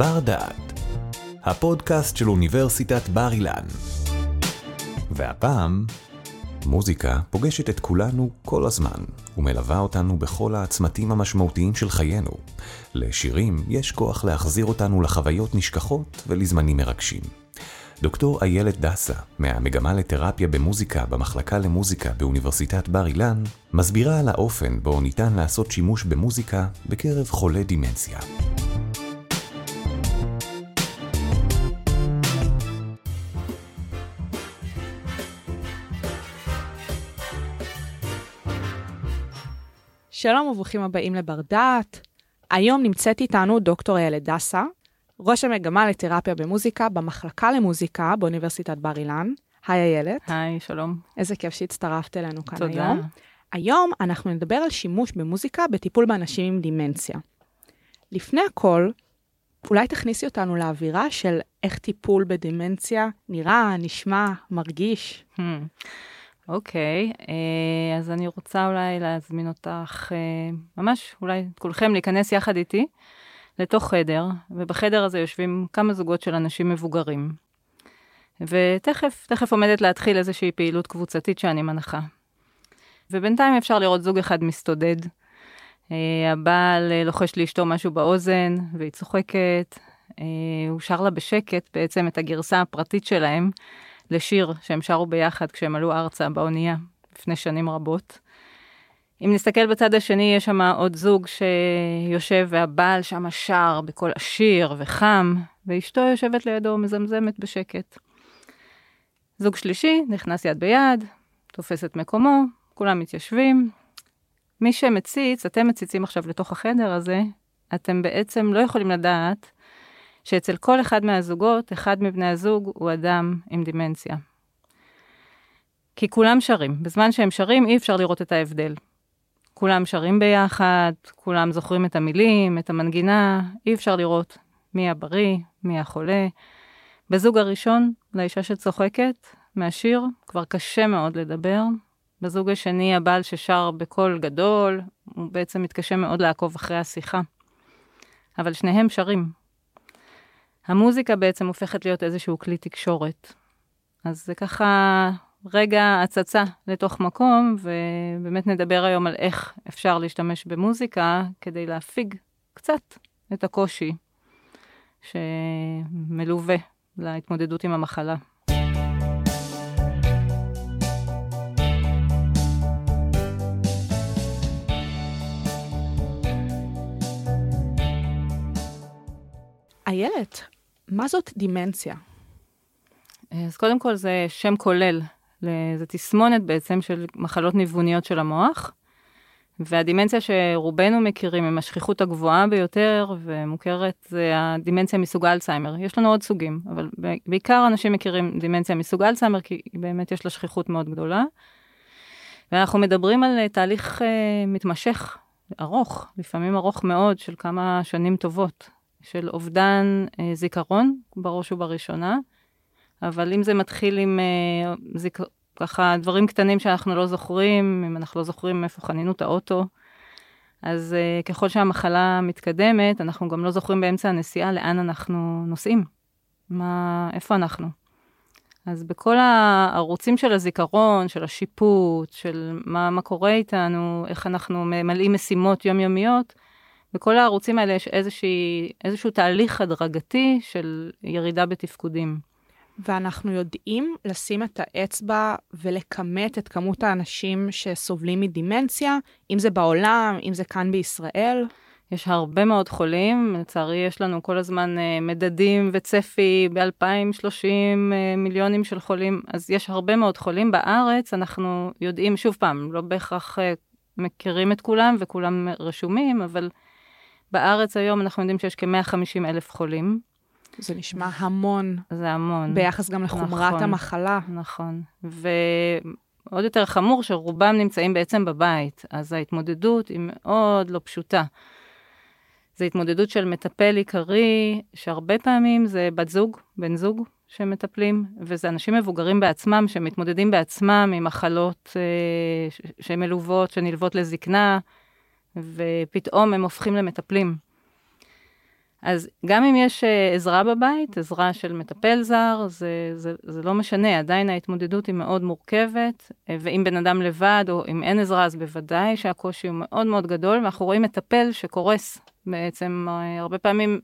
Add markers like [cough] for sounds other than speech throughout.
בר דעת, הפודקאסט של אוניברסיטת בר אילן. והפעם, מוזיקה פוגשת את כולנו כל הזמן, ומלווה אותנו בכל הצמתים המשמעותיים של חיינו. לשירים יש כוח להחזיר אותנו לחוויות נשכחות ולזמנים מרגשים. דוקטור איילת דסה, מהמגמה לתרפיה במוזיקה במחלקה למוזיקה באוניברסיטת בר אילן, מסבירה על האופן בו ניתן לעשות שימוש במוזיקה בקרב חולי דימנציה. שלום וברוכים הבאים לבר דעת. היום נמצאת איתנו דוקטור איילת דסה, ראש המגמה לתרפיה במוזיקה במחלקה למוזיקה באוניברסיטת בר אילן. היי איילת. היי, שלום. איזה כיף שהצטרפת אלינו כאן תודה. היום. היום אנחנו נדבר על שימוש במוזיקה בטיפול באנשים עם דימנציה. לפני הכל, אולי תכניסי אותנו לאווירה של איך טיפול בדימנציה נראה, נשמע, מרגיש. Hmm. אוקיי, אה, אז אני רוצה אולי להזמין אותך, אה, ממש אולי את כולכם להיכנס יחד איתי לתוך חדר, ובחדר הזה יושבים כמה זוגות של אנשים מבוגרים. ותכף, תכף עומדת להתחיל איזושהי פעילות קבוצתית שאני מנחה. ובינתיים אפשר לראות זוג אחד מסתודד. אה, הבעל לוחש לאשתו משהו באוזן, והיא צוחקת. הוא שר לה בשקט בעצם את הגרסה הפרטית שלהם לשיר שהם שרו ביחד כשהם עלו ארצה באונייה לפני שנים רבות. אם נסתכל בצד השני, יש שם עוד זוג שיושב והבעל שם שר בקול עשיר וחם, ואשתו יושבת לידו מזמזמת בשקט. זוג שלישי נכנס יד ביד, תופס את מקומו, כולם מתיישבים. מי שמציץ, אתם מציצים עכשיו לתוך החדר הזה, אתם בעצם לא יכולים לדעת שאצל כל אחד מהזוגות, אחד מבני הזוג הוא אדם עם דימנציה. כי כולם שרים. בזמן שהם שרים אי אפשר לראות את ההבדל. כולם שרים ביחד, כולם זוכרים את המילים, את המנגינה, אי אפשר לראות מי הבריא, מי החולה. בזוג הראשון, לאישה שצוחקת מהשיר, כבר קשה מאוד לדבר. בזוג השני, הבעל ששר בקול גדול, הוא בעצם מתקשה מאוד לעקוב אחרי השיחה. אבל שניהם שרים. המוזיקה בעצם הופכת להיות איזשהו כלי תקשורת. אז זה ככה רגע הצצה לתוך מקום, ובאמת נדבר היום על איך אפשר להשתמש במוזיקה כדי להפיג קצת את הקושי שמלווה להתמודדות עם המחלה. איילת, מה זאת דימנציה? אז קודם כל זה שם כולל, זה תסמונת בעצם של מחלות ניווניות של המוח, והדימנציה שרובנו מכירים עם השכיחות הגבוהה ביותר ומוכרת זה הדימנציה מסוג אלצהיימר. יש לנו עוד סוגים, אבל בעיקר אנשים מכירים דימנציה מסוג אלצהיימר כי באמת יש לה שכיחות מאוד גדולה. ואנחנו מדברים על תהליך uh, מתמשך, ארוך, לפעמים ארוך מאוד, של כמה שנים טובות, של אובדן uh, זיכרון בראש ובראשונה. אבל אם זה מתחיל עם אה, זיק... ככה דברים קטנים שאנחנו לא זוכרים, אם אנחנו לא זוכרים איפה חנינו את האוטו, אז אה, ככל שהמחלה מתקדמת, אנחנו גם לא זוכרים באמצע הנסיעה לאן אנחנו נוסעים, מה, איפה אנחנו. אז בכל הערוצים של הזיכרון, של השיפוט, של מה, מה קורה איתנו, איך אנחנו ממלאים משימות יומיומיות, בכל הערוצים האלה יש איזושהי, איזשהו תהליך הדרגתי של ירידה בתפקודים. ואנחנו יודעים לשים את האצבע ולכמת את כמות האנשים שסובלים מדימנציה, אם זה בעולם, אם זה כאן בישראל. יש הרבה מאוד חולים, לצערי יש לנו כל הזמן uh, מדדים וצפי ב-2030 uh, מיליונים של חולים, אז יש הרבה מאוד חולים בארץ, אנחנו יודעים, שוב פעם, לא בהכרח uh, מכירים את כולם וכולם רשומים, אבל בארץ היום אנחנו יודעים שיש כ-150 אלף חולים. זה נשמע המון. זה המון. ביחס גם לחומרת נכון, המחלה. נכון. ועוד יותר חמור, שרובם נמצאים בעצם בבית, אז ההתמודדות היא מאוד לא פשוטה. זו התמודדות של מטפל עיקרי, שהרבה פעמים זה בת זוג, בן זוג שמטפלים, וזה אנשים מבוגרים בעצמם, שמתמודדים בעצמם עם מחלות אה, שהן מלוות, שנלוות לזקנה, ופתאום הם הופכים למטפלים. אז גם אם יש uh, עזרה בבית, עזרה של מטפל זר, זה, זה, זה לא משנה, עדיין ההתמודדות היא מאוד מורכבת, uh, ואם בן אדם לבד או אם אין עזרה, אז בוודאי שהקושי הוא מאוד מאוד גדול, ואנחנו רואים מטפל שקורס בעצם, uh, הרבה פעמים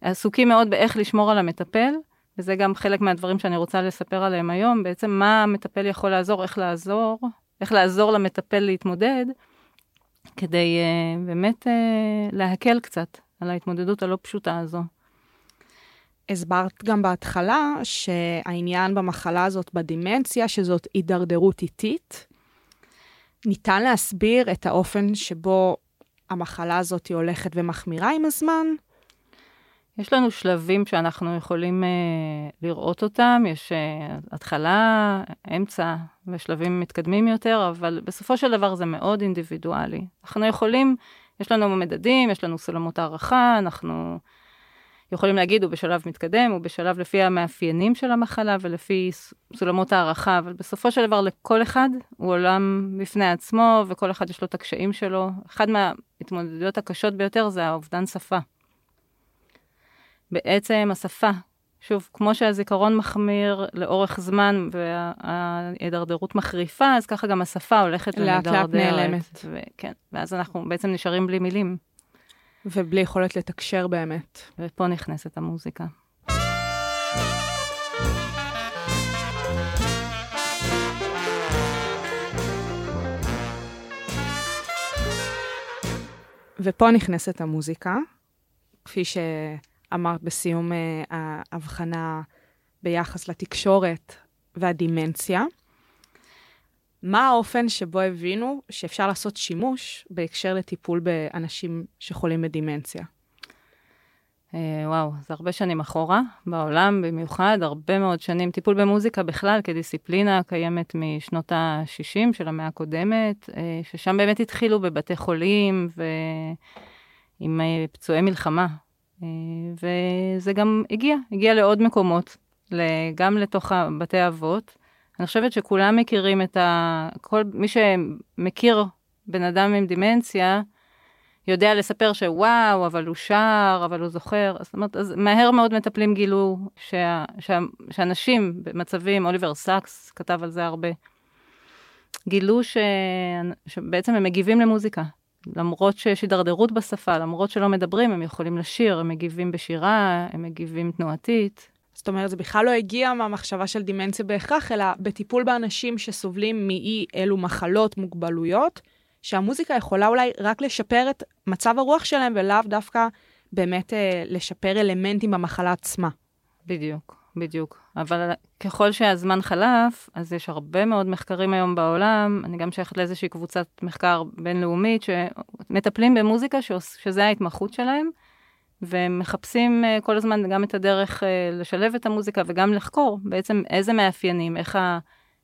עסוקים מאוד באיך לשמור על המטפל, וזה גם חלק מהדברים שאני רוצה לספר עליהם היום, בעצם מה המטפל יכול לעזור, איך לעזור, איך לעזור למטפל להתמודד, כדי uh, באמת uh, להקל קצת על ההתמודדות הלא פשוטה הזו. הסברת גם בהתחלה שהעניין במחלה הזאת, בדימנציה, שזאת הידרדרות איטית. ניתן להסביר את האופן שבו המחלה הזאת הולכת ומחמירה עם הזמן? יש לנו שלבים שאנחנו יכולים uh, לראות אותם, יש uh, התחלה, אמצע ושלבים מתקדמים יותר, אבל בסופו של דבר זה מאוד אינדיבידואלי. אנחנו יכולים, יש לנו מדדים, יש לנו סולמות הערכה, אנחנו יכולים להגיד, הוא בשלב מתקדם, הוא בשלב לפי המאפיינים של המחלה ולפי סולמות הערכה, אבל בסופו של דבר לכל אחד הוא עולם בפני עצמו, וכל אחד יש לו את הקשיים שלו. אחת מההתמודדויות הקשות ביותר זה האובדן שפה. בעצם השפה, שוב, כמו שהזיכרון מחמיר לאורך זמן וההידרדרות מחריפה, אז ככה גם השפה הולכת ומדרדרת. לאט לאט נעלמת. וכן, ואז אנחנו בעצם נשארים בלי מילים. ובלי יכולת לתקשר באמת. ופה נכנסת המוזיקה. ופה נכנסת המוזיקה, כפי שאמרת בסיום uh, ההבחנה ביחס לתקשורת והדימנציה. מה האופן שבו הבינו שאפשר לעשות שימוש בהקשר לטיפול באנשים שחולים בדימנציה? Uh, וואו, זה הרבה שנים אחורה, בעולם במיוחד, הרבה מאוד שנים. טיפול במוזיקה בכלל כדיסציפלינה קיימת משנות ה-60 של המאה הקודמת, uh, ששם באמת התחילו בבתי חולים ועם פצועי מלחמה. Uh, וזה גם הגיע, הגיע לעוד מקומות, גם לתוך בתי אבות. אני חושבת שכולם מכירים את ה... כל מי שמכיר בן אדם עם דימנציה, יודע לספר שוואו, אבל הוא שר, אבל הוא זוכר. זאת אומרת, אז מהר מאוד מטפלים גילו שה, שה, שאנשים במצבים, אוליבר סאקס כתב על זה הרבה, גילו ש, שבעצם הם מגיבים למוזיקה. למרות שיש הידרדרות בשפה, למרות שלא מדברים, הם יכולים לשיר, הם מגיבים בשירה, הם מגיבים תנועתית. זאת אומרת, זה בכלל לא הגיע מהמחשבה של דימנציה בהכרח, אלא בטיפול באנשים שסובלים מאי אלו מחלות, מוגבלויות, שהמוזיקה יכולה אולי רק לשפר את מצב הרוח שלהם, ולאו דווקא באמת אה, לשפר אלמנטים במחלה עצמה. בדיוק, בדיוק. אבל ככל שהזמן חלף, אז יש הרבה מאוד מחקרים היום בעולם, אני גם שייכת לאיזושהי קבוצת מחקר בינלאומית, שמטפלים במוזיקה שזה ההתמחות שלהם. ומחפשים uh, כל הזמן גם את הדרך uh, לשלב את המוזיקה וגם לחקור בעצם איזה מאפיינים, איך, ה,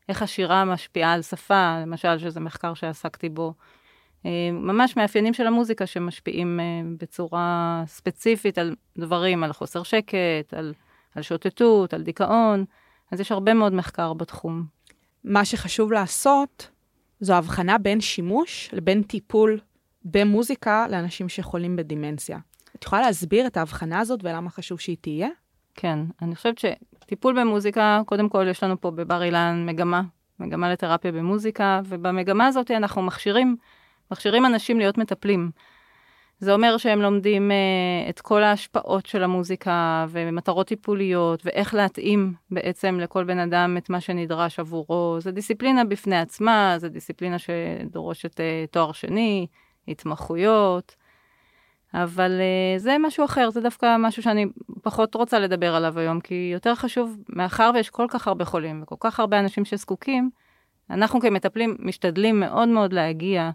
איך השירה משפיעה על שפה, למשל, שזה מחקר שעסקתי בו. Uh, ממש מאפיינים של המוזיקה שמשפיעים בצורה ספציפית על דברים, על חוסר שקט, על, על שוטטות, על דיכאון, אז יש הרבה מאוד מחקר בתחום. מה שחשוב לעשות זו הבחנה בין שימוש לבין טיפול במוזיקה לאנשים שחולים בדימנציה. את יכולה להסביר את ההבחנה הזאת ולמה חשוב שהיא תהיה? כן, אני חושבת שטיפול במוזיקה, קודם כל יש לנו פה בבר אילן מגמה, מגמה לתרפיה במוזיקה, ובמגמה הזאת אנחנו מכשירים, מכשירים אנשים להיות מטפלים. זה אומר שהם לומדים uh, את כל ההשפעות של המוזיקה ומטרות טיפוליות ואיך להתאים בעצם לכל בן אדם את מה שנדרש עבורו. זו דיסציפלינה בפני עצמה, זו דיסציפלינה שדורשת uh, תואר שני, התמחויות. אבל uh, זה משהו אחר, זה דווקא משהו שאני פחות רוצה לדבר עליו היום, כי יותר חשוב, מאחר ויש כל כך הרבה חולים וכל כך הרבה אנשים שזקוקים, אנחנו כמטפלים משתדלים מאוד מאוד להגיע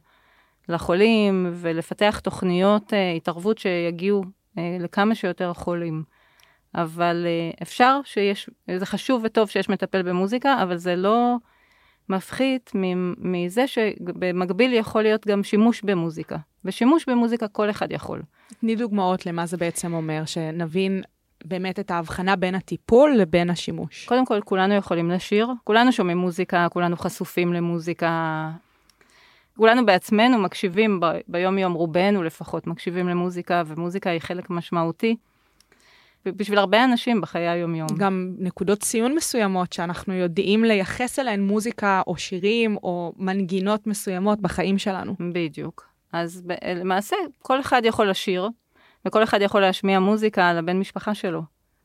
לחולים ולפתח תוכניות uh, התערבות שיגיעו uh, לכמה שיותר חולים. אבל uh, אפשר שיש, זה חשוב וטוב שיש מטפל במוזיקה, אבל זה לא מפחית מזה שבמקביל יכול להיות גם שימוש במוזיקה. ושימוש במוזיקה כל אחד יכול. תני דוגמאות למה זה בעצם אומר, שנבין באמת את ההבחנה בין הטיפול לבין השימוש. קודם כל, כולנו יכולים לשיר, כולנו שומעים מוזיקה, כולנו חשופים למוזיקה. כולנו בעצמנו מקשיבים ב, ביום-יום, רובנו לפחות, מקשיבים למוזיקה, ומוזיקה היא חלק משמעותי. בשביל הרבה אנשים בחיי היום-יום. גם נקודות ציון מסוימות שאנחנו יודעים לייחס אליהן מוזיקה או שירים או מנגינות מסוימות בחיים שלנו. בדיוק. אז למעשה, כל אחד יכול לשיר, וכל אחד יכול להשמיע מוזיקה לבן משפחה שלו.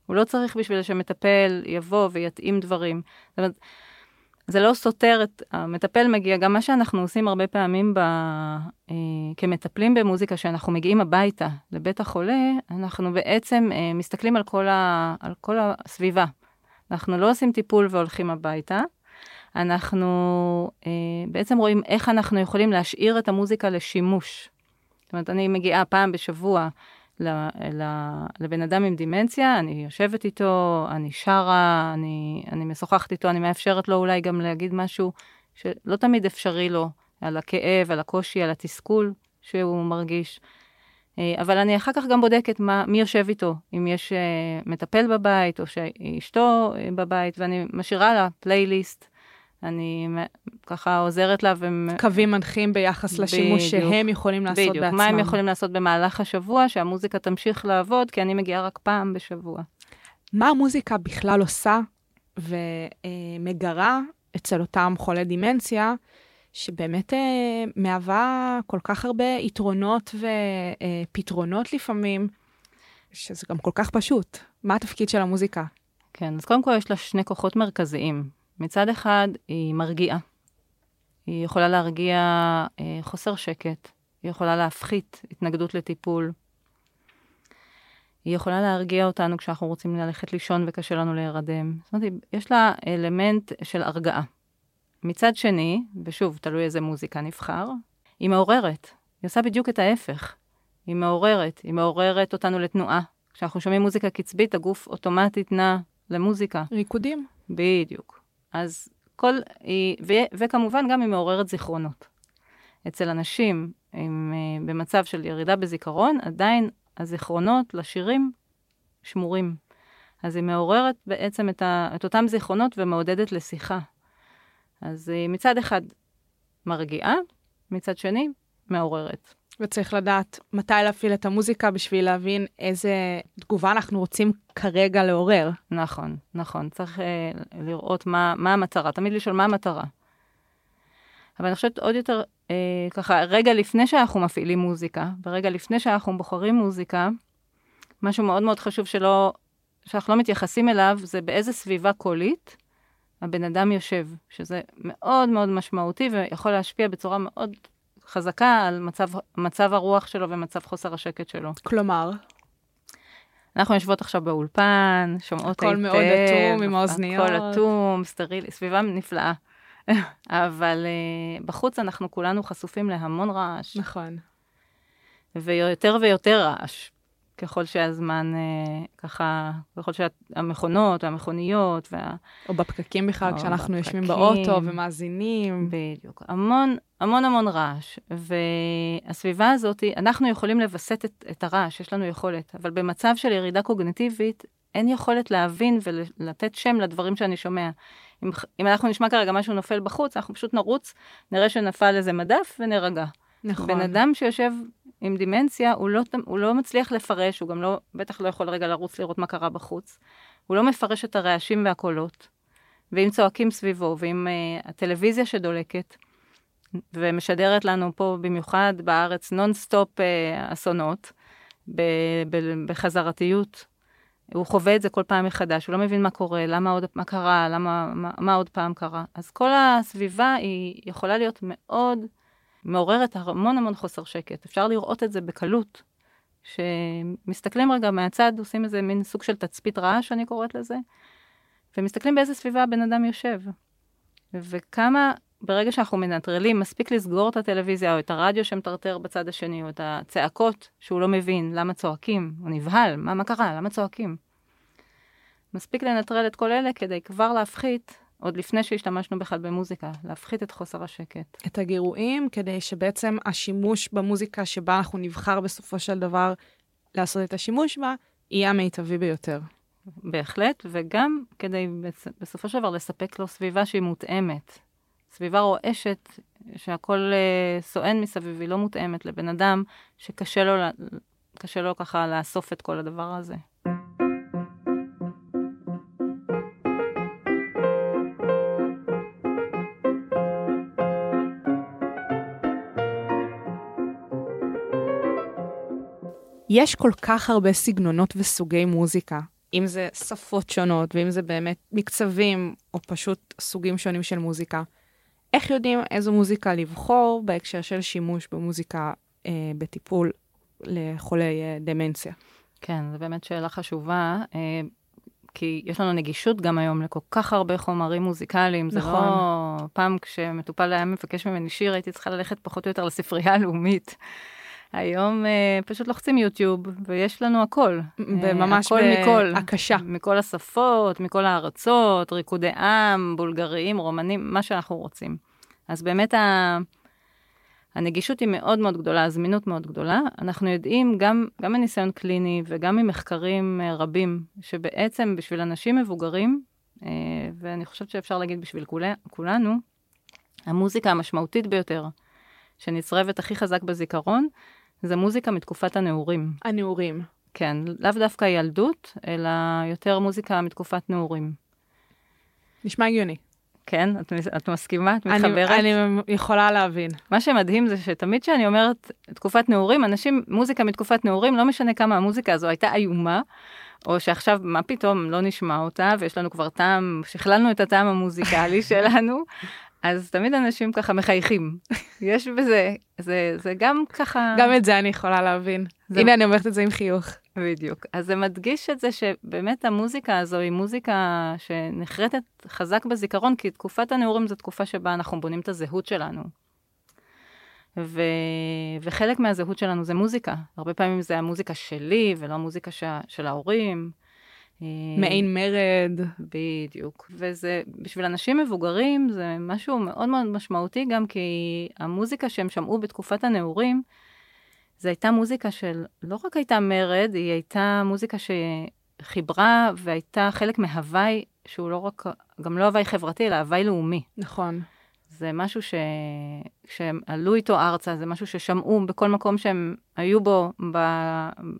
הוא לא צריך בשביל שמטפל יבוא ויתאים דברים. זאת אומרת, זה לא סותר את, המטפל מגיע, גם מה שאנחנו עושים הרבה פעמים ב, אה, כמטפלים במוזיקה, שאנחנו מגיעים הביתה לבית החולה, אנחנו בעצם אה, מסתכלים על כל, ה, על כל הסביבה. אנחנו לא עושים טיפול והולכים הביתה, אנחנו אה, בעצם רואים איך אנחנו יכולים להשאיר את המוזיקה לשימוש. זאת אומרת, אני מגיעה פעם בשבוע לבן אדם עם דימנציה, אני יושבת איתו, אני שרה, אני, אני משוחחת איתו, אני מאפשרת לו אולי גם להגיד משהו שלא תמיד אפשרי לו, על הכאב, על הקושי, על התסכול שהוא מרגיש. אה, אבל אני אחר כך גם בודקת מה, מי יושב איתו, אם יש אה, מטפל בבית או שאשתו אה, בבית, ואני משאירה לה פלייליסט. אני ככה עוזרת לה. ו... קווים מנחים ביחס לשימוש בדיוק, שהם יכולים לעשות בדיוק, בעצמם. מה הם יכולים לעשות במהלך השבוע, שהמוזיקה תמשיך לעבוד, כי אני מגיעה רק פעם בשבוע. מה המוזיקה בכלל עושה ומגרה אצל אותם חולי דימנציה, שבאמת אה, מהווה כל כך הרבה יתרונות ופתרונות לפעמים, שזה גם כל כך פשוט. מה התפקיד של המוזיקה? כן, אז קודם כל יש לה שני כוחות מרכזיים. מצד אחד, היא מרגיעה. היא יכולה להרגיע אה, חוסר שקט, היא יכולה להפחית התנגדות לטיפול. היא יכולה להרגיע אותנו כשאנחנו רוצים ללכת לישון וקשה לנו להירדם. זאת אומרת, יש לה אלמנט של הרגעה. מצד שני, ושוב, תלוי איזה מוזיקה נבחר, היא מעוררת. היא עושה בדיוק את ההפך. היא מעוררת, היא מעוררת אותנו לתנועה. כשאנחנו שומעים מוזיקה קצבית, הגוף אוטומטית נע למוזיקה. ריקודים. בדיוק. אז כל, ו, וכמובן גם היא מעוררת זיכרונות. אצל אנשים עם, אה, במצב של ירידה בזיכרון, עדיין הזיכרונות לשירים שמורים. אז היא מעוררת בעצם את, ה, את אותם זיכרונות ומעודדת לשיחה. אז היא מצד אחד מרגיעה, מצד שני מעוררת. וצריך לדעת מתי להפעיל את המוזיקה בשביל להבין איזה תגובה אנחנו רוצים כרגע לעורר. נכון, נכון. צריך אה, לראות מה, מה המטרה, תמיד לשאול מה המטרה. אבל אני חושבת עוד יותר, אה, ככה, רגע לפני שאנחנו מפעילים מוזיקה, ורגע לפני שאנחנו בוחרים מוזיקה, משהו מאוד מאוד חשוב שלא, שאנחנו לא מתייחסים אליו, זה באיזה סביבה קולית הבן אדם יושב, שזה מאוד מאוד משמעותי ויכול להשפיע בצורה מאוד חזקה על מצב, מצב הרוח שלו ומצב חוסר השקט שלו. כלומר? אנחנו יושבות עכשיו באולפן, שומעות היטב. הכל מאוד אטום עם האוזניות. הכל אטום, סטרילי, סביבה נפלאה. [laughs] אבל uh, בחוץ אנחנו כולנו חשופים להמון רעש. נכון. ויותר ויותר רעש. ככל שהזמן אה, ככה, ככל שהמכונות והמכוניות וה... או בפקקים בכלל, כשאנחנו בפקקים, יושבים באוטו ומאזינים. בדיוק. המון, המון המון רעש. והסביבה הזאת, אנחנו יכולים לווסת את, את הרעש, יש לנו יכולת, אבל במצב של ירידה קוגניטיבית, אין יכולת להבין ולתת שם לדברים שאני שומע. אם, אם אנחנו נשמע כרגע משהו נופל בחוץ, אנחנו פשוט נרוץ, נראה שנפל איזה מדף ונירגע. נכון. בן אדם שיושב עם דימנציה, הוא לא, הוא לא מצליח לפרש, הוא גם לא, בטח לא יכול רגע לרוץ לראות מה קרה בחוץ. הוא לא מפרש את הרעשים והקולות. ואם צועקים סביבו, ואם uh, הטלוויזיה שדולקת, ומשדרת לנו פה במיוחד בארץ נונסטופ uh, אסונות, בחזרתיות, הוא חווה את זה כל פעם מחדש, הוא לא מבין מה קורה, למה עוד, מה קרה, למה, מה, מה עוד פעם קרה. אז כל הסביבה היא יכולה להיות מאוד מעוררת המון המון חוסר שקט. אפשר לראות את זה בקלות. שמסתכלים רגע מהצד, עושים איזה מין סוג של תצפית רעש, אני קוראת לזה, ומסתכלים באיזה סביבה הבן אדם יושב. וכמה, ברגע שאנחנו מנטרלים, מספיק לסגור את הטלוויזיה או את הרדיו שמטרטר בצד השני, או את הצעקות שהוא לא מבין, למה צועקים, הוא נבהל, מה, מה קרה, למה צועקים. מספיק לנטרל את כל אלה כדי כבר להפחית עוד לפני שהשתמשנו בכלל במוזיקה, להפחית את חוסר השקט. את הגירויים, כדי שבעצם השימוש במוזיקה שבה אנחנו נבחר בסופו של דבר לעשות את השימוש בה, יהיה המיטבי ביותר. בהחלט, וגם כדי בסופו של דבר לספק לו סביבה שהיא מותאמת. סביבה רועשת שהכל אה, סואן מסביב, היא לא מותאמת לבן אדם שקשה לו, קשה לו ככה לאסוף את כל הדבר הזה. יש כל כך הרבה סגנונות וסוגי מוזיקה, אם זה שפות שונות, ואם זה באמת מקצבים, או פשוט סוגים שונים של מוזיקה. איך יודעים איזו מוזיקה לבחור בהקשר של שימוש במוזיקה אה, בטיפול לחולי אה, דמנציה? כן, זו באמת שאלה חשובה, אה, כי יש לנו נגישות גם היום לכל כך הרבה חומרים מוזיקליים. נכון. זה לא... פעם כשמטופל היה מבקש ממני שיר, הייתי צריכה ללכת פחות או יותר לספרייה הלאומית. היום uh, פשוט לוחצים יוטיוב, ויש לנו הכל. וממש בהקשה. מכל השפות, מכל הארצות, ריקודי עם, בולגריים, רומנים, מה שאנחנו רוצים. אז באמת ה... הנגישות היא מאוד מאוד גדולה, הזמינות מאוד גדולה. אנחנו יודעים גם, גם מניסיון קליני וגם ממחקרים uh, רבים, שבעצם בשביל אנשים מבוגרים, uh, ואני חושבת שאפשר להגיד בשביל כולה, כולנו, המוזיקה המשמעותית ביותר, שנצרבת הכי חזק בזיכרון, זה מוזיקה מתקופת הנעורים. הנעורים. כן, לאו דווקא ילדות, אלא יותר מוזיקה מתקופת נעורים. נשמע הגיוני. כן? את, את מסכימה? את מתחברת? אני, אני יכולה להבין. מה שמדהים זה שתמיד כשאני אומרת תקופת נעורים, אנשים, מוזיקה מתקופת נעורים, לא משנה כמה המוזיקה הזו הייתה איומה, או שעכשיו, מה פתאום, לא נשמע אותה, ויש לנו כבר טעם, שכללנו את הטעם המוזיקלי [laughs] שלנו, אז תמיד אנשים ככה מחייכים. [laughs] יש בזה, זה, זה גם ככה... גם את זה אני יכולה להבין. זה... הנה, אני אומרת את זה עם חיוך. בדיוק. אז זה מדגיש את זה שבאמת המוזיקה הזו היא מוזיקה שנחרטת חזק בזיכרון, כי תקופת הנעורים זו תקופה שבה אנחנו בונים את הזהות שלנו. ו... וחלק מהזהות שלנו זה מוזיקה. הרבה פעמים זה המוזיקה שלי ולא המוזיקה ש... של ההורים. מעין מרד. בדיוק. וזה, בשביל אנשים מבוגרים זה משהו מאוד מאוד משמעותי גם כי המוזיקה שהם שמעו בתקופת הנעורים, זו הייתה מוזיקה של, לא רק הייתה מרד, היא הייתה מוזיקה שחיברה והייתה חלק מהוואי, שהוא לא רק, גם לא הוואי חברתי, אלא הוואי לאומי. נכון. זה משהו ש... שהם עלו איתו ארצה, זה משהו ששמעו בכל מקום שהם היו בו ב...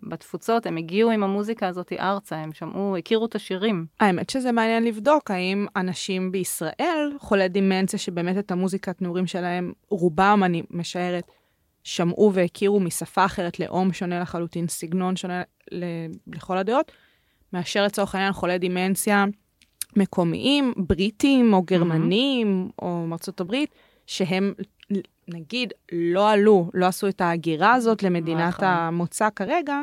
בתפוצות, הם הגיעו עם המוזיקה הזאת ארצה, הם שמעו, הכירו את השירים. האמת שזה מעניין לבדוק האם אנשים בישראל, חולי דימנציה, שבאמת את המוזיקת נעורים שלהם, רובם, אני משערת, שמעו והכירו משפה אחרת, לאום שונה לחלוטין, סגנון שונה ל... לכל הדעות, מאשר לצורך העניין חולי דימנציה. מקומיים, בריטים או גרמנים mm-hmm. או מארצות הברית, שהם נגיד לא עלו, לא עשו את ההגירה הזאת למדינת נכון. המוצא כרגע,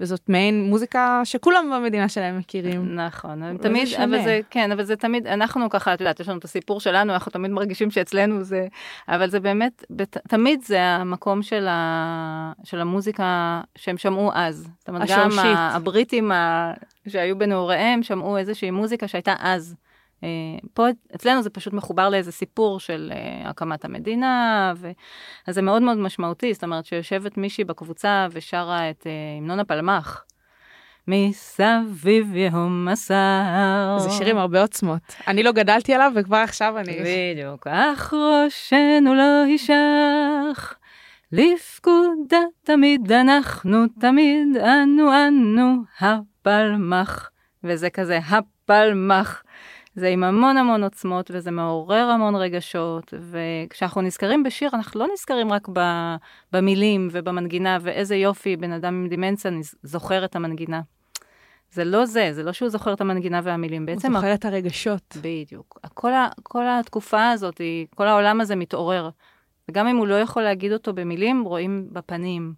וזאת מעין מוזיקה שכולם במדינה שלהם מכירים. נכון, תמיד, זה אבל זה, כן, אבל זה תמיד, אנחנו ככה, את יודעת, יש לנו את הסיפור שלנו, אנחנו תמיד מרגישים שאצלנו זה, אבל זה באמת, בת, תמיד זה המקום של, ה, של המוזיקה שהם שמעו אז. זאת אומרת, השורשית. גם הבריטים ה, שהיו בנעוריהם שמעו איזושהי מוזיקה שהייתה אז. אה, פה אצלנו זה פשוט מחובר לאיזה סיפור של uh, הקמת המדינה, ו... אז זה מאוד מאוד משמעותי, זאת אומרת שיושבת מישהי בקבוצה ושרה את uh, המנון הפלמ"ח. מסביב יהום מסר. זה שירים הרבה עוצמות. אני לא גדלתי עליו וכבר עכשיו אני... בדיוק. אך ראשנו לא יישך, לפקודה תמיד אנחנו, תמיד אנו אנו הפלמ"ח. וזה כזה הפלמ"ח. זה עם המון המון עוצמות וזה מעורר המון רגשות, וכשאנחנו נזכרים בשיר, אנחנו לא נזכרים רק במילים ובמנגינה, ואיזה יופי בן אדם עם דימנציה זוכר את המנגינה. זה לא זה, זה לא שהוא זוכר את המנגינה והמילים. בעצם... הוא זוכר את הרגשות. בדיוק. כל, ה, כל התקופה הזאת, כל העולם הזה מתעורר. וגם אם הוא לא יכול להגיד אותו במילים, רואים בפנים.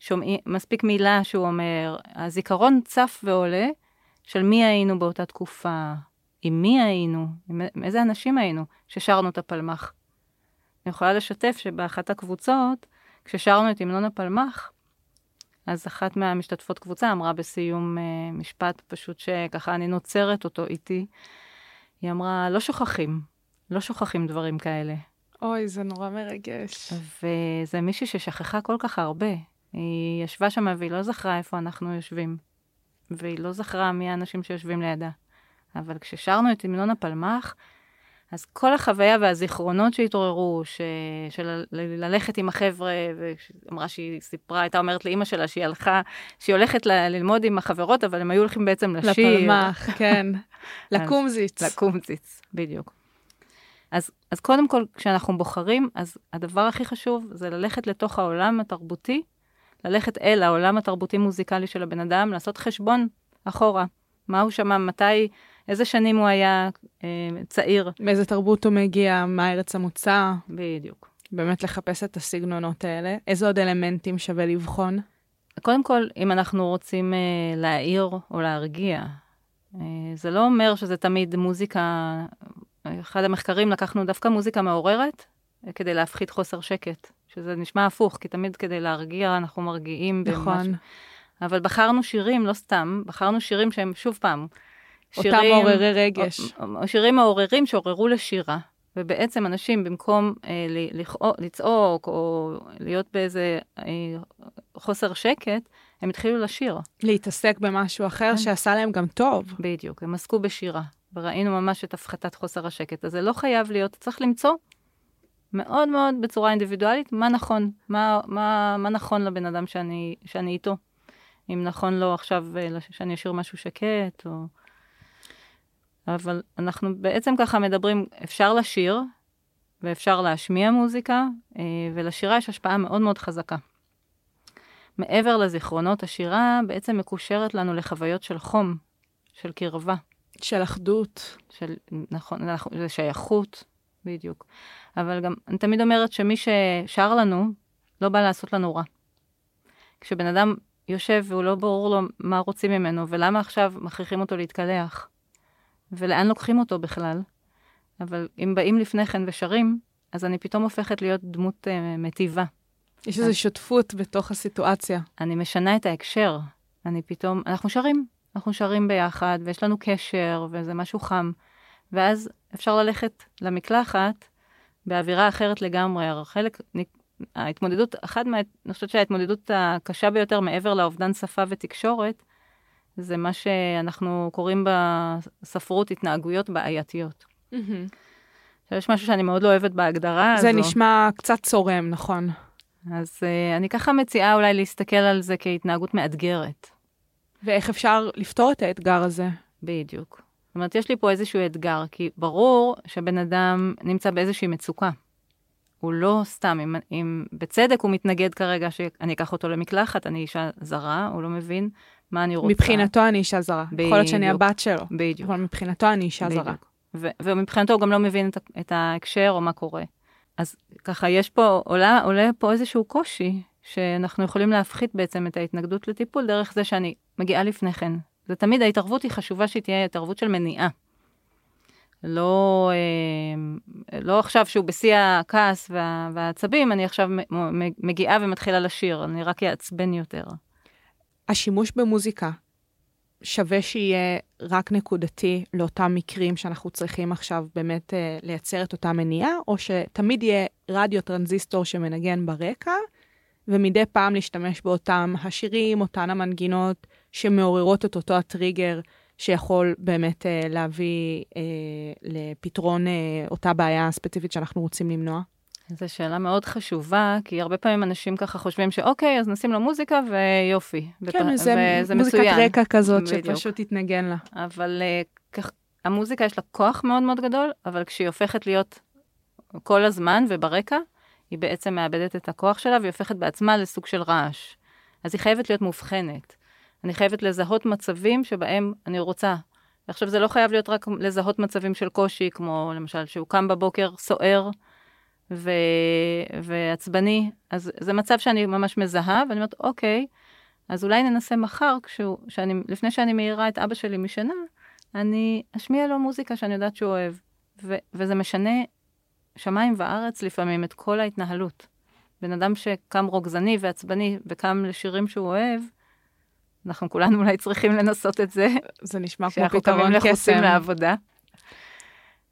שומעים, מספיק מילה שהוא אומר, הזיכרון צף ועולה של מי היינו באותה תקופה, עם מי היינו, עם איזה אנשים היינו ששרנו את הפלמ"ח. אני יכולה לשתף שבאחת הקבוצות, כששרנו את המנון הפלמ"ח, אז אחת מהמשתתפות קבוצה אמרה בסיום uh, משפט פשוט שככה אני נוצרת אותו איתי, היא אמרה, לא שוכחים, לא שוכחים דברים כאלה. אוי, זה נורא מרגש. וזה מישהי ששכחה כל כך הרבה. היא ישבה שם והיא לא זכרה איפה אנחנו יושבים. והיא לא זכרה מי האנשים שיושבים לידה. אבל כששרנו את המנון הפלמ"ח, אז כל החוויה והזיכרונות שהתעוררו, ש... של ל- ללכת עם החבר'ה, ואמרה שהיא סיפרה, הייתה אומרת לאימא שלה שהיא הלכה, שהיא הולכת ל... ללמוד עם החברות, אבל הם היו הולכים בעצם לשיר. לפלמ"ח, כן. [laughs] לקומזיץ. לקומזיץ, בדיוק. אז, אז קודם כל, כשאנחנו בוחרים, אז הדבר הכי חשוב זה ללכת לתוך העולם התרבותי, ללכת אל העולם התרבותי-מוזיקלי של הבן אדם, לעשות חשבון אחורה. מה הוא שמע, מתי, איזה שנים הוא היה אה, צעיר. מאיזה תרבות הוא מגיע, מה ארץ המוצא. בדיוק. באמת לחפש את הסגנונות האלה. איזה עוד אלמנטים שווה לבחון? קודם כל, אם אנחנו רוצים אה, להעיר או להרגיע, אה, זה לא אומר שזה תמיד מוזיקה, אחד המחקרים לקחנו דווקא מוזיקה מעוררת, אה, כדי להפחית חוסר שקט, שזה נשמע הפוך, כי תמיד כדי להרגיע אנחנו מרגיעים נכון. במשהו. אבל בחרנו שירים, לא סתם, בחרנו שירים שהם, שוב פעם, אותם מעוררי רגש. או- שירים מעוררים שעוררו לשירה. ובעצם אנשים, במקום אה, ל- לצעוק או להיות באיזה אה, חוסר שקט, הם התחילו לשיר. להתעסק במשהו אחר כן. שעשה להם גם טוב. בדיוק, הם עסקו בשירה. וראינו ממש את הפחתת חוסר השקט. אז זה לא חייב להיות, צריך למצוא מאוד מאוד בצורה אינדיבידואלית מה נכון, מה, מה, מה נכון לבן אדם שאני, שאני איתו. אם נכון לו עכשיו אה, שאני אשאיר משהו שקט, או... אבל אנחנו בעצם ככה מדברים, אפשר לשיר, ואפשר להשמיע מוזיקה, אה, ולשירה יש השפעה מאוד מאוד חזקה. מעבר לזיכרונות, השירה בעצם מקושרת לנו לחוויות של חום, של קרבה, של אחדות. של, נכון, זה שייכות, בדיוק. אבל גם, אני תמיד אומרת שמי ששר לנו, לא בא לעשות לנו רע. כשבן אדם יושב והוא לא ברור לו מה רוצים ממנו, ולמה עכשיו מכריחים אותו להתקלח, ולאן לוקחים אותו בכלל, אבל אם באים לפני כן ושרים, אז אני פתאום הופכת להיות דמות uh, מטיבה. יש איזו שותפות בתוך הסיטואציה. אני משנה את ההקשר. אני פתאום, אנחנו שרים, אנחנו שרים ביחד, ויש לנו קשר, וזה משהו חם. ואז אפשר ללכת למקלחת באווירה אחרת לגמרי. חלק, ההתמודדות, אחת מה... אני חושבת שההתמודדות הקשה ביותר מעבר לאובדן שפה ותקשורת, זה מה שאנחנו קוראים בספרות התנהגויות בעייתיות. עכשיו, יש משהו שאני מאוד לא אוהבת בהגדרה זה הזו. נשמע קצת צורם, נכון. אז uh, אני ככה מציעה אולי להסתכל על זה כהתנהגות מאתגרת. ואיך אפשר לפתור את האתגר הזה? בדיוק. זאת אומרת, יש לי פה איזשהו אתגר, כי ברור שבן אדם נמצא באיזושהי מצוקה. הוא לא סתם, אם, אם בצדק הוא מתנגד כרגע שאני אקח אותו למקלחת, אני אישה זרה, הוא לא מבין מה אני רוצה. מבחינתו אני אישה זרה. יכול להיות שאני בדיוק. הבת שלו. בדיוק. אבל מבחינתו אני אישה זרה. בדיוק. ו- ומבחינתו הוא גם לא מבין את, את ההקשר או מה קורה. אז ככה, יש פה, עולה, עולה פה איזשהו קושי, שאנחנו יכולים להפחית בעצם את ההתנגדות לטיפול דרך זה שאני מגיעה לפני כן. זה תמיד, ההתערבות היא חשובה שהיא תהיה התערבות של מניעה. לא, אה, לא עכשיו שהוא בשיא הכעס וה, והעצבים, אני עכשיו מגיעה ומתחילה לשיר, אני רק אעצבן יותר. השימוש במוזיקה שווה שיהיה רק נקודתי לאותם מקרים שאנחנו צריכים עכשיו באמת אה, לייצר את אותה מניעה, או שתמיד יהיה רדיו טרנזיסטור שמנגן ברקע, ומדי פעם להשתמש באותם השירים, אותן המנגינות שמעוררות את אותו הטריגר שיכול באמת אה, להביא אה, לפתרון אה, אותה בעיה ספציפית שאנחנו רוצים למנוע. זו שאלה מאוד חשובה, כי הרבה פעמים אנשים ככה חושבים שאוקיי, אז נשים לו מוזיקה ויופי. כן, ופ- זה וזה מוזיקת מצוין. רקע כזאת בדיוק. שפשוט תתנגן לה. אבל אה, כך, המוזיקה יש לה כוח מאוד מאוד גדול, אבל כשהיא הופכת להיות כל הזמן וברקע, היא בעצם מאבדת את הכוח שלה והיא הופכת בעצמה לסוג של רעש. אז היא חייבת להיות מאובחנת. אני חייבת לזהות מצבים שבהם אני רוצה. עכשיו, זה לא חייב להיות רק לזהות מצבים של קושי, כמו למשל שהוא קם בבוקר סוער ו... ועצבני, אז זה מצב שאני ממש מזהה, ואני אומרת, אוקיי, אז אולי ננסה מחר, כשהוא, שאני, לפני שאני מעירה את אבא שלי משינה, אני אשמיע לו מוזיקה שאני יודעת שהוא אוהב. ו- וזה משנה שמיים וארץ לפעמים את כל ההתנהלות. בן אדם שקם רוגזני ועצבני וקם לשירים שהוא אוהב, אנחנו כולנו אולי צריכים לנסות את זה, זה נשמע כמו כשאנחנו פתרון קמים לחוצים קסם. לעבודה.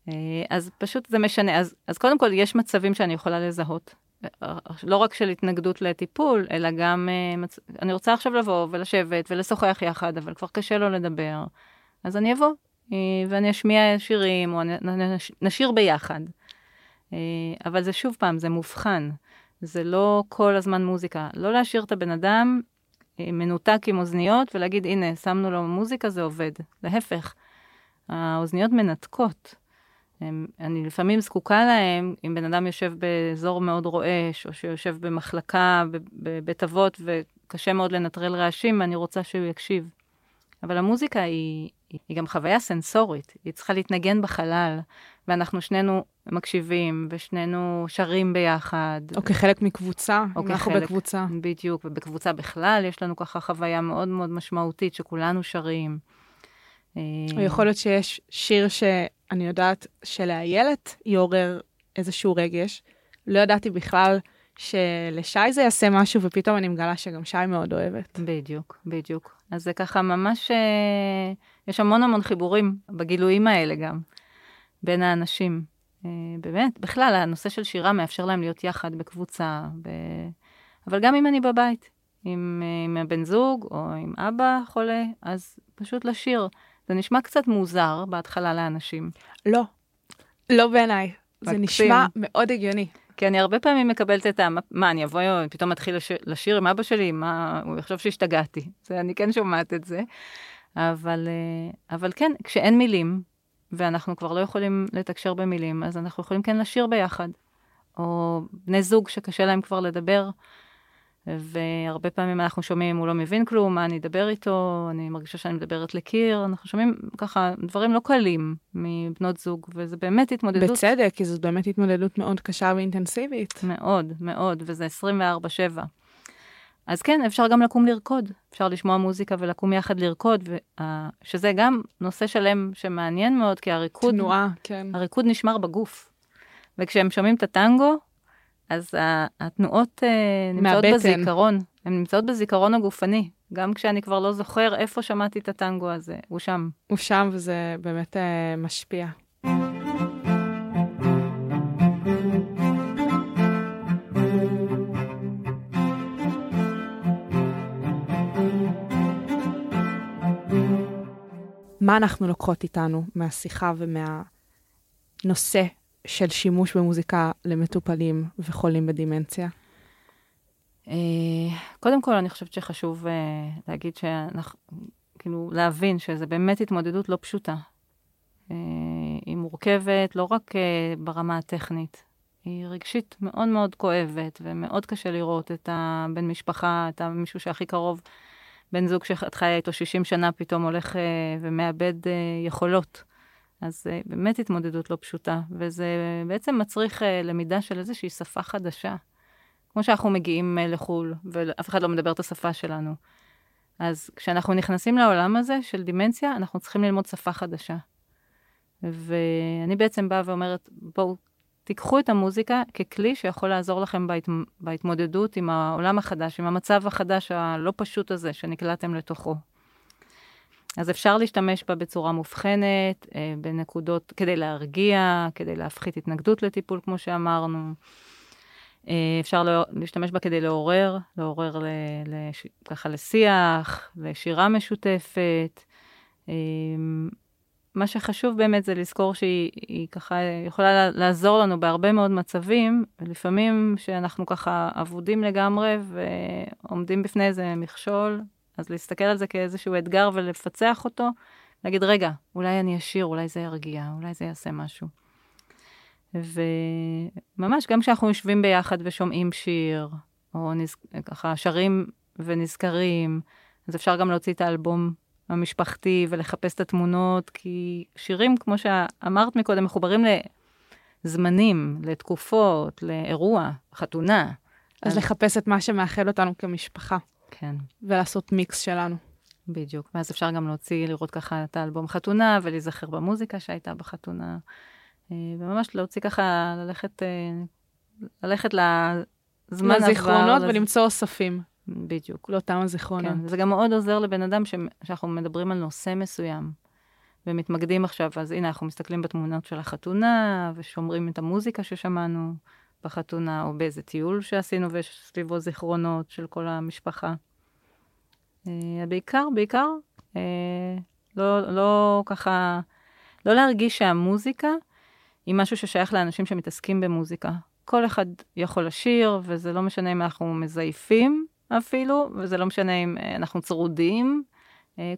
אה, אז פשוט זה משנה. אז, אז קודם כל, יש מצבים שאני יכולה לזהות. לא רק של התנגדות לטיפול, אלא גם, אה. אני רוצה עכשיו לבוא ולשבת ולשוחח יחד, אבל כבר קשה לו לדבר. אז אני אבוא אה, ואני אשמיע שירים, או נשיר ביחד. אבל זה שוב פעם, זה מובחן. זה לא כל הזמן מוזיקה. לא להשאיר את הבן אדם מנותק עם אוזניות ולהגיד, הנה, שמנו לו מוזיקה, זה עובד. להפך, האוזניות מנתקות. הם, אני לפעמים זקוקה להם, אם בן אדם יושב באזור מאוד רועש, או שיושב במחלקה בבית אבות וקשה מאוד לנטרל רעשים, אני רוצה שהוא יקשיב. אבל המוזיקה היא, היא גם חוויה סנסורית, היא צריכה להתנגן בחלל, ואנחנו שנינו מקשיבים, ושנינו שרים ביחד. או כחלק מקבוצה, או כחלק, אנחנו בקבוצה. בדיוק, ובקבוצה בכלל יש לנו ככה חוויה מאוד מאוד משמעותית, שכולנו שרים. או יכול להיות שיש שיר שאני יודעת שלאיילת יעורר איזשהו רגש. לא ידעתי בכלל שלשי זה יעשה משהו, ופתאום אני מגלה שגם שי מאוד אוהבת. בדיוק, בדיוק. אז זה ככה ממש, אה, יש המון המון חיבורים בגילויים האלה גם, בין האנשים. אה, באמת, בכלל, הנושא של שירה מאפשר להם להיות יחד בקבוצה, ב... אבל גם אם אני בבית, עם, אה, עם הבן זוג או עם אבא חולה, אז פשוט לשיר. זה נשמע קצת מוזר בהתחלה לאנשים. לא, לא בעיניי. זה נשמע מאוד הגיוני. כי אני הרבה פעמים מקבלת את ה... מה, אני אבוא, פתאום אתחיל לשיר, לשיר עם אבא שלי, מה, הוא יחשוב שהשתגעתי. זה, אני כן שומעת את זה. אבל, אה, אבל כן, כשאין מילים, ואנחנו כבר לא יכולים לתקשר במילים, אז אנחנו יכולים כן לשיר ביחד. או בני זוג שקשה להם כבר לדבר, והרבה פעמים אנחנו שומעים, הוא לא מבין כלום, מה אני אדבר איתו, אני מרגישה שאני מדברת לקיר, אנחנו שומעים ככה דברים לא קלים מבנות זוג, וזה באמת התמודדות. בצדק, כי זאת באמת התמודדות מאוד קשה ואינטנסיבית. מאוד, מאוד, וזה 24-7. אז כן, אפשר גם לקום לרקוד, אפשר לשמוע מוזיקה ולקום יחד לרקוד, שזה גם נושא שלם שמעניין מאוד, כי הריקוד, תנועה, כן. הריקוד נשמר בגוף. וכשהם שומעים את הטנגו, אז התנועות uh, נמצאות מהבטן. בזיכרון, הן נמצאות בזיכרון הגופני. גם כשאני כבר לא זוכר איפה שמעתי את הטנגו הזה, הוא שם. הוא שם וזה באמת uh, משפיע. מה אנחנו לוקחות איתנו מהשיחה ומהנושא של שימוש במוזיקה למטופלים וחולים בדימנציה? אה, קודם כל, אני חושבת שחשוב אה, להגיד שאנחנו, כאילו, להבין שזו באמת התמודדות לא פשוטה. אה, היא מורכבת לא רק ברמה הטכנית, היא רגשית מאוד מאוד כואבת, ומאוד קשה לראות את הבן משפחה, את המישהו שהכי קרוב, בן זוג שאת חיה איתו 60 שנה, פתאום הולך ומאבד יכולות. אז uh, באמת התמודדות לא פשוטה, וזה בעצם מצריך uh, למידה של איזושהי שפה חדשה. כמו שאנחנו מגיעים uh, לחו"ל, ואף אחד לא מדבר את השפה שלנו. אז כשאנחנו נכנסים לעולם הזה של דימנציה, אנחנו צריכים ללמוד שפה חדשה. ואני בעצם באה ואומרת, בואו, תיקחו את המוזיקה ככלי שיכול לעזור לכם בהת... בהתמודדות עם העולם החדש, עם המצב החדש הלא פשוט הזה שנקלעתם לתוכו. אז אפשר להשתמש בה בצורה מובחנת, אה, בנקודות, כדי להרגיע, כדי להפחית התנגדות לטיפול, כמו שאמרנו. אה, אפשר לא, להשתמש בה כדי לעורר, לעורר לש, ככה לשיח, לשירה משותפת. אה, מה שחשוב באמת זה לזכור שהיא ככה יכולה לעזור לנו בהרבה מאוד מצבים, ולפעמים שאנחנו ככה אבודים לגמרי ועומדים בפני איזה מכשול, אז להסתכל על זה כאיזשהו אתגר ולפצח אותו, להגיד, רגע, אולי אני אשיר, אולי זה ירגיע, אולי זה יעשה משהו. וממש, גם כשאנחנו יושבים ביחד ושומעים שיר, או נז... ככה שרים ונזכרים, אז אפשר גם להוציא את האלבום המשפחתי ולחפש את התמונות, כי שירים, כמו שאמרת מקודם, מחוברים לזמנים, לתקופות, לאירוע, חתונה. אז, אז לחפש את מה שמאחד אותנו כמשפחה. כן. ולעשות מיקס שלנו. בדיוק, ואז אפשר גם להוציא, לראות ככה את האלבום חתונה, ולהיזכר במוזיקה שהייתה בחתונה, אה, וממש להוציא ככה, ללכת, אה, ללכת לזמן עבר. לזיכרונות ולמצוא אוספים. בדיוק. לאותם הזיכרונות. כן, זה גם מאוד עוזר לבן אדם ש... שאנחנו מדברים על נושא מסוים, ומתמקדים עכשיו, אז הנה, אנחנו מסתכלים בתמונות של החתונה, ושומרים את המוזיקה ששמענו. בחתונה, או באיזה טיול שעשינו ויש סביבו זיכרונות של כל המשפחה. אה, בעיקר, בעיקר, אה, לא, לא ככה לא להרגיש שהמוזיקה היא משהו ששייך לאנשים שמתעסקים במוזיקה. כל אחד יכול לשיר, וזה לא משנה אם אנחנו מזייפים אפילו, וזה לא משנה אם אה, אנחנו צרודים.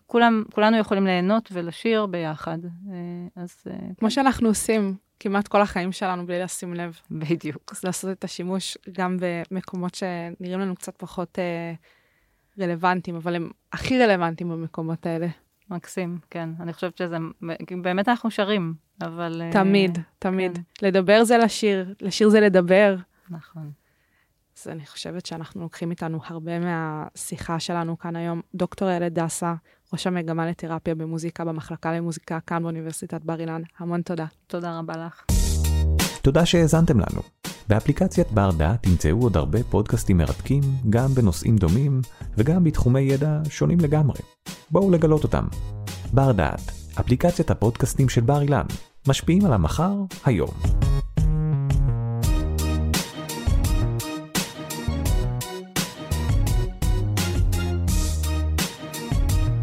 כולם, כולנו יכולים ליהנות ולשיר ביחד. אז... כמו כן. שאנחנו עושים כמעט כל החיים שלנו בלי לשים לב. בדיוק. אז לעשות את השימוש גם במקומות שנראים לנו קצת פחות אה, רלוונטיים, אבל הם הכי רלוונטיים במקומות האלה. מקסים, כן. אני חושבת שזה, באמת אנחנו שרים, אבל... תמיד, uh, תמיד. כן. לדבר זה לשיר, לשיר זה לדבר. נכון. אז אני חושבת שאנחנו לוקחים איתנו הרבה מהשיחה שלנו כאן היום. דוקטור איילת דסה, ראש המגמה לתרפיה במוזיקה במחלקה למוזיקה כאן באוניברסיטת בר אילן. המון תודה. תודה רבה לך. תודה שהאזנתם לנו. באפליקציית בר דעת תמצאו עוד הרבה פודקאסטים מרתקים, גם בנושאים דומים וגם בתחומי ידע שונים לגמרי. בואו לגלות אותם. בר דעת, אפליקציית הפודקאסטים של בר אילן, משפיעים על המחר, היום.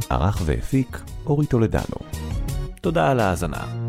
ערך והפיק אורי טולדנו. תודה על ההאזנה.